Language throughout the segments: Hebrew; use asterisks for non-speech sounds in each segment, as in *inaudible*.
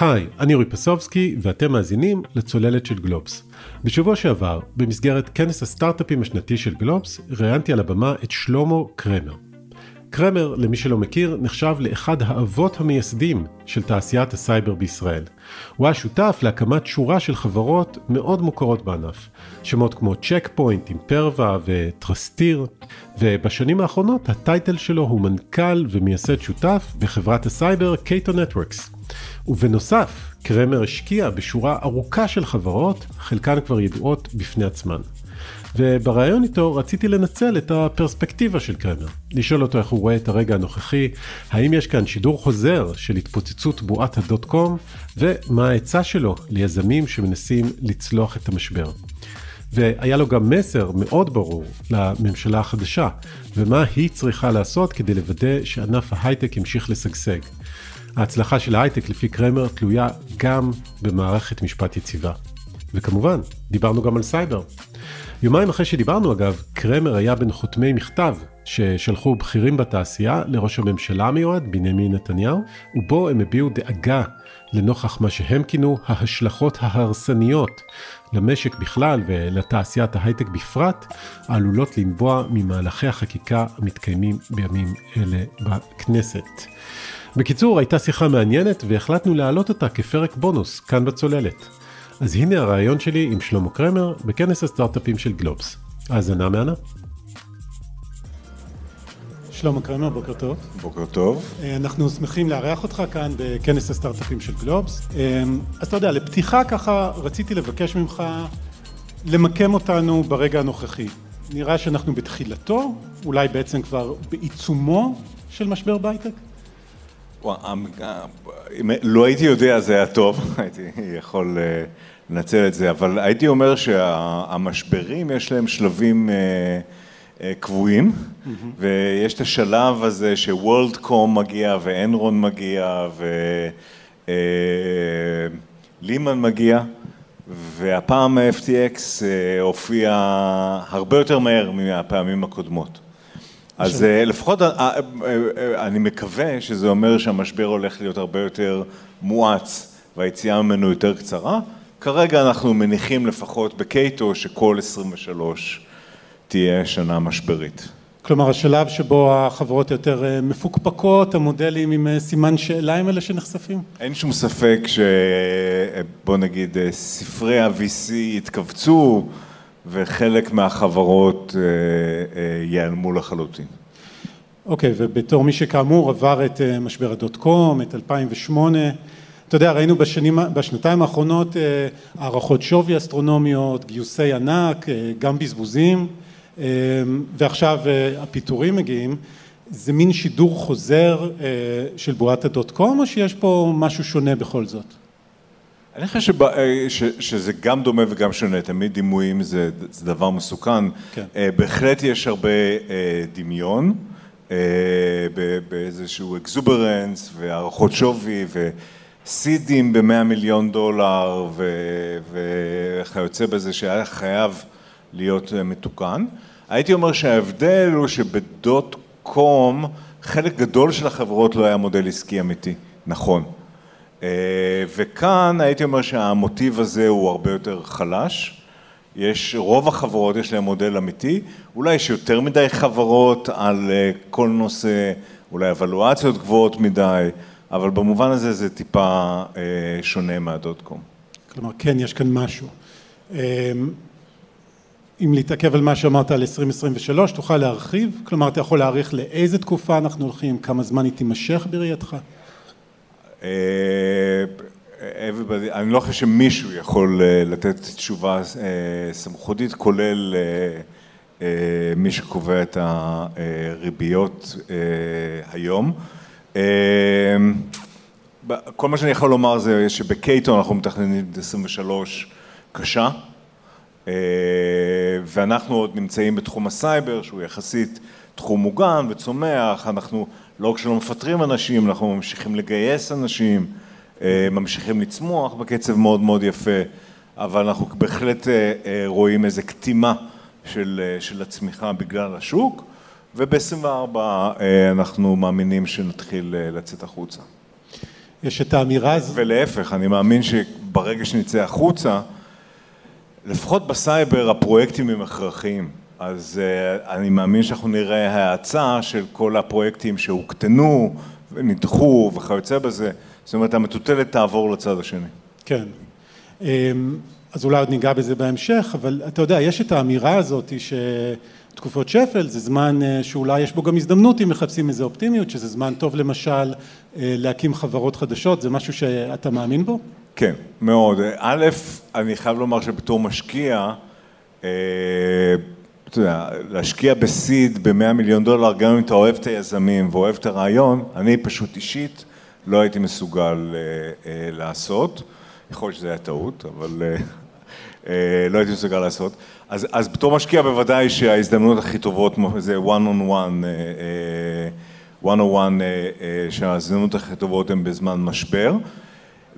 היי, אני אורי פסובסקי ואתם מאזינים לצוללת של גלובס. בשבוע שעבר, במסגרת כנס הסטארט-אפים השנתי של גלובס, ראיינתי על הבמה את שלמה קרמר. קרמר, למי שלא מכיר, נחשב לאחד האבות המייסדים של תעשיית הסייבר בישראל. הוא היה שותף להקמת שורה של חברות מאוד מוכרות בענף, שמות כמו צ'ק פוינט, אימפרווה וטרסטיר, ובשנים האחרונות ה title שלו הוא מנכ"ל ומייסד שותף בחברת הסייבר קייטו נטוורקס. ובנוסף, קרמר השקיע בשורה ארוכה של חברות, חלקן כבר ידועות בפני עצמן. ובריאיון איתו רציתי לנצל את הפרספקטיבה של קרמר, לשאול אותו איך הוא רואה את הרגע הנוכחי, האם יש כאן שידור חוזר של התפוצצות בועת הדוט קום, ומה העצה שלו ליזמים שמנסים לצלוח את המשבר. והיה לו גם מסר מאוד ברור לממשלה החדשה, ומה היא צריכה לעשות כדי לוודא שענף ההייטק ימשיך לשגשג. ההצלחה של ההייטק לפי קרמר תלויה גם במערכת משפט יציבה. וכמובן, דיברנו גם על סייבר. יומיים אחרי שדיברנו אגב, קרמר היה בין חותמי מכתב ששלחו בכירים בתעשייה לראש הממשלה המיועד, בנימין נתניהו, ובו הם הביעו דאגה לנוכח מה שהם כינו ההשלכות ההרסניות למשק בכלל ולתעשיית ההייטק בפרט, העלולות לנבוע ממהלכי החקיקה המתקיימים בימים אלה בכנסת. בקיצור, הייתה שיחה מעניינת והחלטנו להעלות אותה כפרק בונוס כאן בצוללת. אז הנה הרעיון שלי עם שלמה קרמר בכנס הסטארט-אפים של גלובס. האזנה מהנה. שלמה קרמר, בוקר טוב. בוקר טוב. אה, אנחנו שמחים לארח אותך כאן בכנס הסטארט-אפים של גלובס. אה, אז אתה יודע, לפתיחה ככה רציתי לבקש ממך למקם אותנו ברגע הנוכחי. נראה שאנחנו בתחילתו, אולי בעצם כבר בעיצומו של משבר בהייטק? אמ, אם לא הייתי יודע זה היה טוב, *laughs* הייתי יכול אה, לנצל את זה, אבל הייתי אומר שהמשברים יש להם שלבים אה, אה, קבועים, ויש את השלב הזה שוורלדקום מגיע ואנרון מגיע ולימן מגיע, והפעם ה-FTX הופיע הרבה יותר מהר מהפעמים הקודמות. אז אה, לפחות אה, אה, אני מקווה שזה אומר שהמשבר הולך להיות הרבה יותר מואץ והיציאה ממנו יותר קצרה. כרגע אנחנו מניחים לפחות בקייטו שכל 23 תהיה שנה משברית. כלומר השלב שבו החברות יותר מפוקפקות, המודלים עם סימן שאלה הם אלה שנחשפים? אין שום ספק שבוא נגיד ספרי ה-VC התכווצו וחלק מהחברות אה, אה, ייעלמו לחלוטין. אוקיי, okay, ובתור מי שכאמור עבר את אה, משבר הדוט קום, את 2008, אתה יודע, ראינו בשנים, בשנתיים האחרונות הערכות שווי אסטרונומיות, גיוסי ענק, גם בזבוזים, ועכשיו הפיטורים מגיעים. זה מין שידור חוזר של בועת הדוט קום, או שיש פה משהו שונה בכל זאת? אני חושב שבא, אה, ש, שזה גם דומה וגם שונה, תמיד דימויים זה, זה דבר מסוכן. כן. אה, בהחלט יש הרבה אה, דמיון, באיזשהו exuberance והערכות שווי ו seed ים במאה מיליון דולר וכיוצא בזה שהיה חייב להיות מתוקן. הייתי אומר שההבדל הוא שב dot com חלק גדול של החברות לא היה מודל עסקי אמיתי, נכון. אה, וכאן הייתי אומר שהמוטיב הזה הוא הרבה יותר חלש. יש, רוב החברות יש להם מודל אמיתי, אולי יש יותר מדי חברות על אה, כל נושא, אולי אבלואציות גבוהות מדי, אבל במובן הזה זה טיפה אה, שונה מהדוט קום. כלומר, כן, יש כאן משהו. אם להתעכב על מה שאמרת על 2023, תוכל להרחיב? כלומר, אתה יכול להעריך לאיזה תקופה אנחנו הולכים, כמה זמן היא תימשך בראייתך? אה, אני לא חושב שמישהו יכול אה, לתת תשובה אה, סמכותית, כולל מי שקובע את הריביות היום. כל מה שאני יכול לומר זה שבקייטו אנחנו מתכננים את 23 קשה, ואנחנו עוד נמצאים בתחום הסייבר, שהוא יחסית תחום מוגן וצומח, אנחנו לא רק שלא מפטרים אנשים, אנחנו ממשיכים לגייס אנשים, אה, ממשיכים לצמוח בקצב מאוד מאוד יפה, אבל אנחנו בהחלט אה, אה, רואים איזו קטימה של, של הצמיחה בגלל השוק, וב-24 אנחנו מאמינים שנתחיל לצאת החוצה. יש את האמירה הזאת. ולהפך, אני מאמין שברגע שנצא החוצה, לפחות בסייבר הפרויקטים הם הכרחיים. אז uh, אני מאמין שאנחנו נראה האצה של כל הפרויקטים שהוקטנו, נדחו וכיוצא בזה. זאת אומרת, המטוטלת תעבור לצד השני. כן. אמ, אז אולי עוד ניגע בזה בהמשך, אבל אתה יודע, יש את האמירה הזאת שתקופות שפל זה זמן אה, שאולי יש בו גם הזדמנות אם מחפשים איזה אופטימיות, שזה זמן טוב למשל אה, להקים חברות חדשות, זה משהו שאתה מאמין בו? כן, מאוד. א', אני חייב לומר שבתור משקיע, אה, אתה יודע, להשקיע בסיד ב-100 מיליון דולר, גם אם אתה אוהב את היזמים ואוהב את הרעיון, אני פשוט אישית לא הייתי מסוגל לעשות. יכול להיות שזה היה טעות, אבל אה, אה, לא הייתי מסוגל לעשות. אז, אז בתור משקיע בוודאי שההזדמנות הכי טובות זה one on one, one on one, שההזדמנות הכי טובות הן בזמן משבר.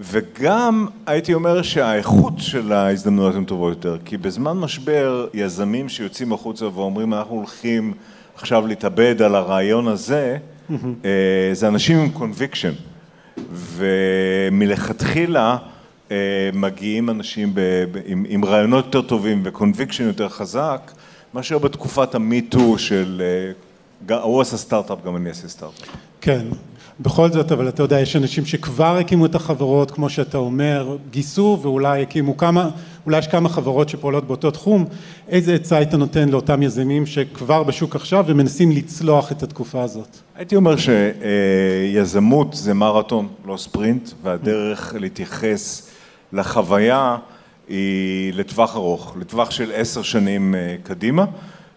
וגם הייתי אומר שהאיכות של ההזדמנויות הן טובות יותר, כי בזמן משבר יזמים שיוצאים החוצה ואומרים אנחנו הולכים עכשיו להתאבד על הרעיון הזה, mm-hmm. זה אנשים עם conviction, ומלכתחילה אה, מגיעים אנשים ב, ב, עם, עם רעיונות יותר טובים ו conviction יותר חזק, מאשר בתקופת ה me too של אה, הוא עשה סטארט-אפ, גם אני אעשה סטארט-אפ. כן, בכל זאת, אבל אתה יודע, יש אנשים שכבר הקימו את החברות, כמו שאתה אומר, גייסו ואולי הקימו כמה, אולי יש כמה חברות שפועלות באותו תחום, איזה עצה היית נותן לאותם יזמים שכבר בשוק עכשיו ומנסים לצלוח את התקופה הזאת? הייתי אומר שיזמות זה מרתון, לא ספרינט, והדרך להתייחס לחוויה היא לטווח ארוך, לטווח של עשר שנים אה, קדימה,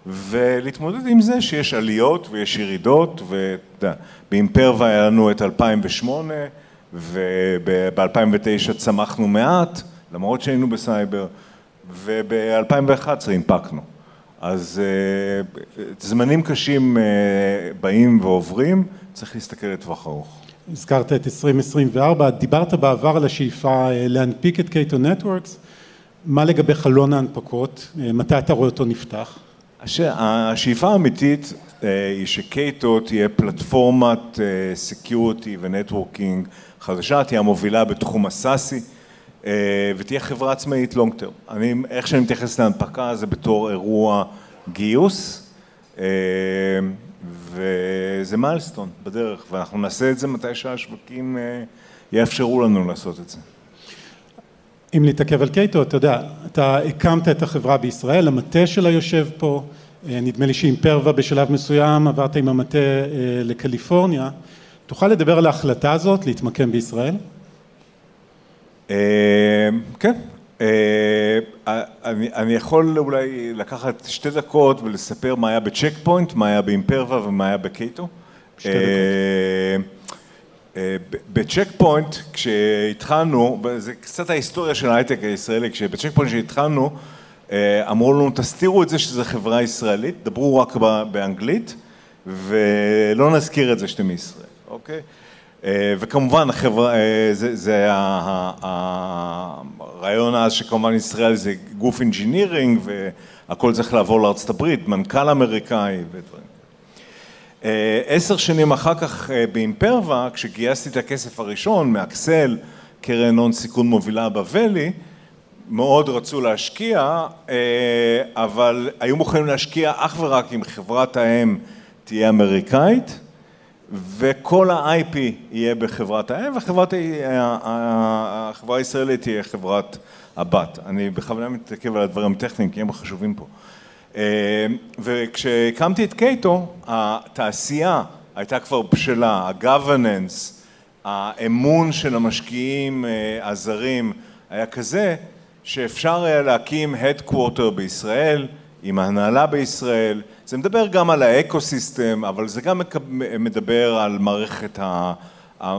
ולהתמודד עם זה שיש עליות ויש ירידות, ובאימפרווה היה לנו את 2008, וב-2009 צמחנו מעט, למרות שהיינו בסייבר, וב-2011 הנפקנו. אז אה, זמנים קשים אה, באים ועוברים, צריך להסתכל לטווח ארוך. הזכרת את 2024, דיברת בעבר על השאיפה אה, להנפיק את קייטו נטוורקס, מה לגבי חלון ההנפקות, מתי אתה רואה אותו נפתח? השאיפה האמיתית אה, היא שקייטו תהיה פלטפורמת security ו networking חדשה, תהיה המובילה בתחום הסאסי ותהיה חברה עצמאית לונג טרם. אני, איך שאני מתייחס להנפקה זה בתור אירוע גיוס וזה מיילסטון בדרך, ואנחנו נעשה את זה מתי שהשווקים אה, יאפשרו לנו לעשות את זה. אם להתעכב על קייטו, אתה יודע, אתה הקמת את החברה בישראל, המטה שלה יושב פה, אה, נדמה לי שעם פרווה בשלב מסוים עברת עם המטה אה, לקליפורניה, תוכל לדבר על ההחלטה הזאת להתמקם בישראל? כן, אה, אני, אני יכול אולי לקחת שתי דקות ולספר מה היה בצ'ק פוינט, מה היה באימפרווה ומה היה בקייטו. שתי דקות. אה, אה, בצ'ק פוינט כשהתחלנו, זה קצת ההיסטוריה של ההייטק הישראלי, כשבצ'ק פוינט כשהתחלנו אמרו לנו תסתירו את זה שזו חברה ישראלית, דברו רק באנגלית ולא נזכיר את זה שאתם מישראל, אוקיי? אה, וכמובן החברה, אה, זה, זה הרעיון אז שכמובן ישראל זה גוף engineering והכל צריך לעבור הברית, מנכ"ל אמריקאי ודברים. אה, עשר שנים אחר כך באימפרווה, כשגייסתי את הכסף הראשון מאקסל, קרן הון סיכון מובילה ב Valley, מאוד רצו להשקיע, אבל היו מוכנים להשקיע אך ורק אם חברת האם תהיה אמריקאית וכל ה-IP יהיה בחברת האם, וחברת, החברה הישראלית תהיה חברת הבת. אני בכוונה מתעכב על הדברים הטכניים, כי הם חשובים פה. אה, וכשהקמתי את קייטו, התעשייה הייתה כבר בשלה, ה-governance, האמון של המשקיעים אה, הזרים היה כזה, שאפשר היה להקים Headquarter בישראל, עם ההנהלה בישראל, זה מדבר גם על ה ecosystem, אבל זה גם מדבר על מערכת, ה,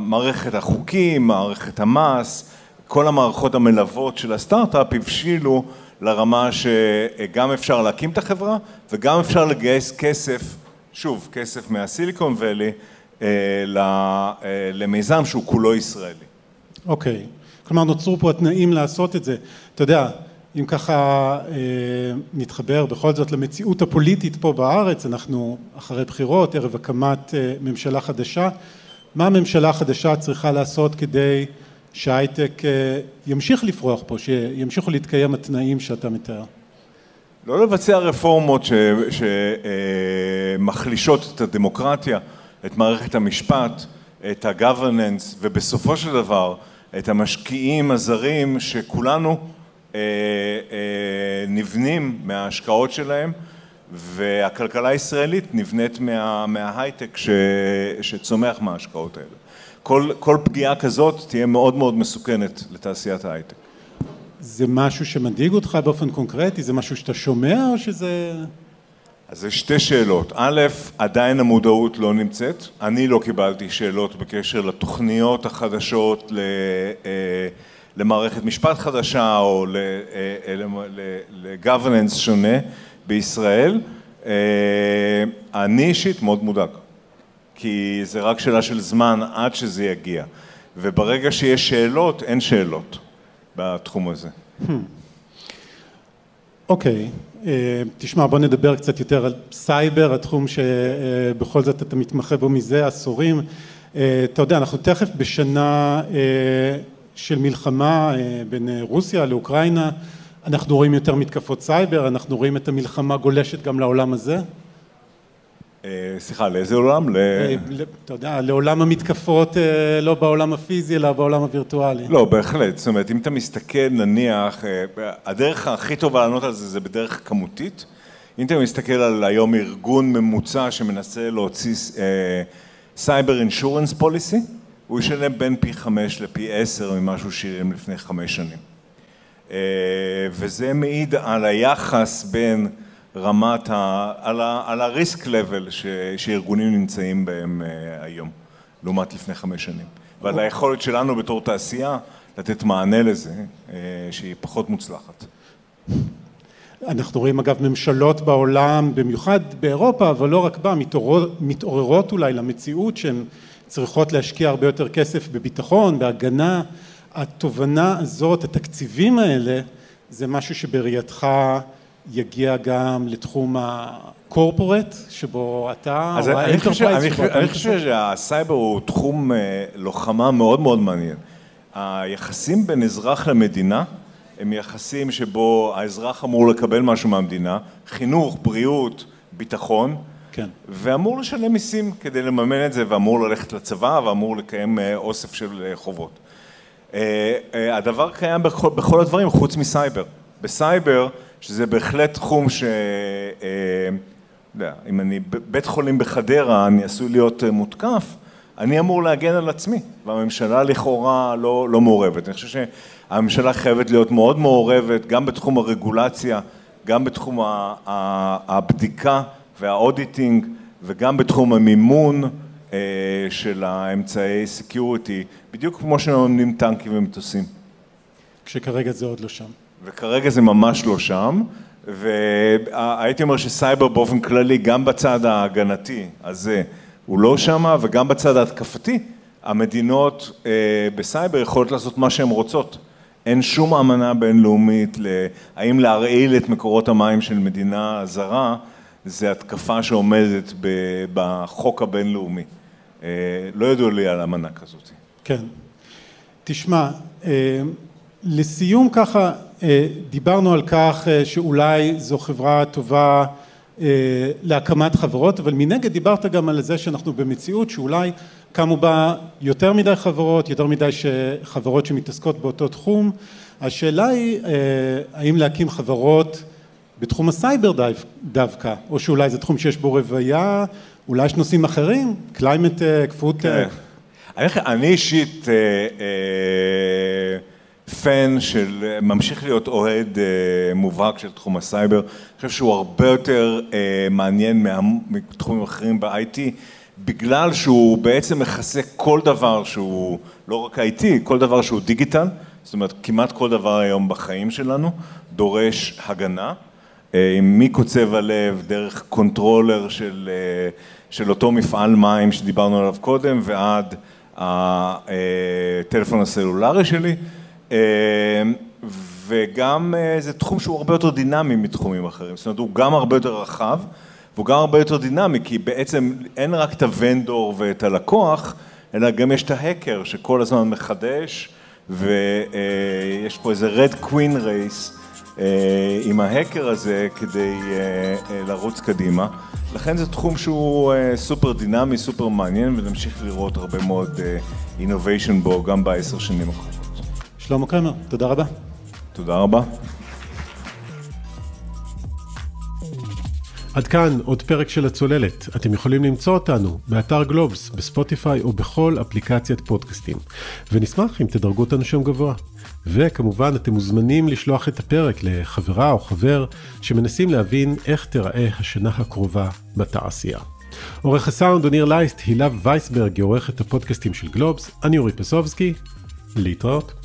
מערכת החוקים, מערכת המס, כל המערכות המלוות של הסטארט-אפ הבשילו לרמה שגם אפשר להקים את החברה וגם אפשר לגייס כסף, שוב, כסף מה Silicon Valley, אה, אה, למיזם שהוא כולו ישראלי. אוקיי, okay. כלומר נוצרו פה התנאים לעשות את זה. אתה יודע, אם ככה אה, נתחבר בכל זאת למציאות הפוליטית פה בארץ, אנחנו אחרי בחירות, ערב הקמת ממשלה חדשה, מה הממשלה החדשה צריכה לעשות כדי שההייטק ימשיך לפרוח פה, שימשיכו להתקיים התנאים שאתה מתאר? לא לבצע רפורמות שמחלישות את הדמוקרטיה, את מערכת המשפט, את ה-governance ובסופו של דבר את המשקיעים הזרים שכולנו אה, אה, נבנים מההשקעות שלהם והכלכלה הישראלית נבנית מה, מההייטק ש, שצומח מההשקעות האלה. כל, כל פגיעה כזאת תהיה מאוד מאוד מסוכנת לתעשיית ההייטק. זה משהו שמדאיג אותך באופן קונקרטי? זה משהו שאתה שומע או שזה... אז יש שתי שאלות. א', עדיין המודעות לא נמצאת. אני לא קיבלתי שאלות בקשר לתוכניות החדשות אה, למערכת משפט חדשה או ל-governance שונה בישראל. אה, אני אישית מאוד מודאג, כי זה רק שאלה של זמן עד שזה יגיע. וברגע שיש שאלות, אין שאלות. בתחום הזה. אוקיי, okay. אה, תשמע בוא נדבר קצת יותר על סייבר, התחום שבכל זאת אתה מתמחה בו מזה עשורים. אה, אתה יודע, אנחנו תכף בשנה אה, של מלחמה בין רוסיה לאוקראינה, אנחנו רואים יותר מתקפות סייבר, אנחנו רואים את המלחמה גולשת גם לעולם הזה. אה, סליחה, לאיזה עולם? אה, אתה יודע, לעולם המתקפות אה, לא בעולם הפיזי אלא בעולם הווירטואלי. לא, בהחלט, זאת אומרת אם אתה מסתכל נניח, הדרך הכי טובה לענות על זה זה בדרך כמותית, אם אתה מסתכל על היום ארגון ממוצע שמנסה להוציא סייבר אינשורנס פוליסי, הוא ישלם בין פי חמש לפי עשר ממה שהוא שילם לפני חמש שנים. וזה מעיד על היחס בין רמת, ה, על, ה, על הריסק לבל שארגונים נמצאים בהם אה, היום, לעומת לפני חמש שנים. ועל היכולת שלנו בתור תעשייה לתת מענה לזה, אה, שהיא פחות מוצלחת. אנחנו רואים אגב ממשלות בעולם, במיוחד באירופה, אבל לא רק בה, מתעוררות, מתעוררות אולי למציאות שהן צריכות להשקיע הרבה יותר כסף בביטחון, בהגנה. התובנה הזאת, התקציבים האלה, זה משהו שבראייתך יגיע גם לתחום ה corporate שבו אתה או ה enterprise שבו אתה אני חושב שהסייבר הוא תחום אה, לוחמה מאוד מאוד מעניין. היחסים בין אזרח למדינה הם יחסים שבו האזרח אמור לקבל משהו מהמדינה, חינוך, בריאות, ביטחון, כן. ואמור לשלם מיסים כדי לממן את זה ואמור ללכת לצבא ואמור לקיים אה, אוסף של אה, חובות. הדבר קיים בכל, בכל הדברים חוץ מסייבר. בסייבר שזה בהחלט תחום ש... אה, יודע, אם אני בית חולים בחדרה, אני עשוי להיות אה, מותקף, אני אמור להגן על עצמי, והממשלה לכאורה לא, לא מעורבת. אני חושב שהממשלה חייבת להיות מאוד מעורבת, גם בתחום הרגולציה, גם בתחום הבדיקה וה auditing, וגם בתחום המימון אה, של האמצעי security, בדיוק כמו שמממנים טנקים ומטוסים. כשכרגע זה עוד לא שם. וכרגע זה ממש לא שם, והייתי אומר שסייבר באופן כללי, גם בצד ההגנתי הזה, הוא לא שם, וגם בצד ההתקפתי, המדינות אה, בסייבר יכולות לעשות מה שהן רוצות. אין שום אמנה בינלאומית להאם להרעיל את מקורות המים של מדינה זרה, זה התקפה שעומדת בחוק הבינלאומי. אה, לא ידוע לי על אמנה כזאת. כן. תשמע, אה, לסיום ככה, דיברנו על כך אה, שאולי זו חברה טובה אה, להקמת חברות, אבל מנגד דיברת גם על זה שאנחנו במציאות שאולי קמו בה יותר מדי חברות, יותר מדי חברות שמתעסקות באותו תחום. השאלה היא האם להקים חברות בתחום הסייבר דווקא, או שאולי זה תחום שיש בו רוויה, אולי יש נושאים אחרים, climate tech, food tech. אני אישית fan של, ממשיך להיות אוהד אה, מובהק של תחום הסייבר, אני חושב שהוא הרבה יותר אה, מעניין מתחומים אחרים ב-IT, בגלל שהוא בעצם מכסה כל דבר שהוא לא רק IT, כל דבר שהוא דיגיטל, זאת אומרת כמעט כל דבר היום בחיים שלנו דורש הגנה, אה, מקוצב הלב, דרך controller של, של אותו מפעל מים שדיברנו עליו קודם ועד הטלפון הסלולרי שלי וגם אה, זה תחום שהוא הרבה יותר דינמי מתחומים אחרים, זאת אומרת הוא גם הרבה יותר רחב והוא גם הרבה יותר דינמי כי בעצם אין רק את ה vendor ואת הלקוח, אלא גם יש את ההקר שכל הזמן מחדש, ויש פה איזה red queen race עם ההקר הזה כדי לרוץ קדימה. לכן זה תחום שהוא סופר דינמי, סופר מעניין, ונמשיך לראות הרבה מאוד innovation בו גם בעשר שנים הקרובות. שלמה קרמר, תודה רבה. תודה רבה. עד כאן עוד פרק של הצוללת. אתם יכולים למצוא אותנו באתר גלובס, בספוטיפיי או בכל אפליקציית פודקאסטים. ונשמח אם תדרגו אותנו שם גבוה. וכמובן אתם מוזמנים לשלוח את הפרק לחברה או חבר שמנסים להבין איך תיראה השנה הקרובה בתעשייה. עורך הסאונד הוא ניר לייסט, הילה וייסברג היא עורכת הפודקאסטים של גלובס, אני אורי פסובסקי, להתראות.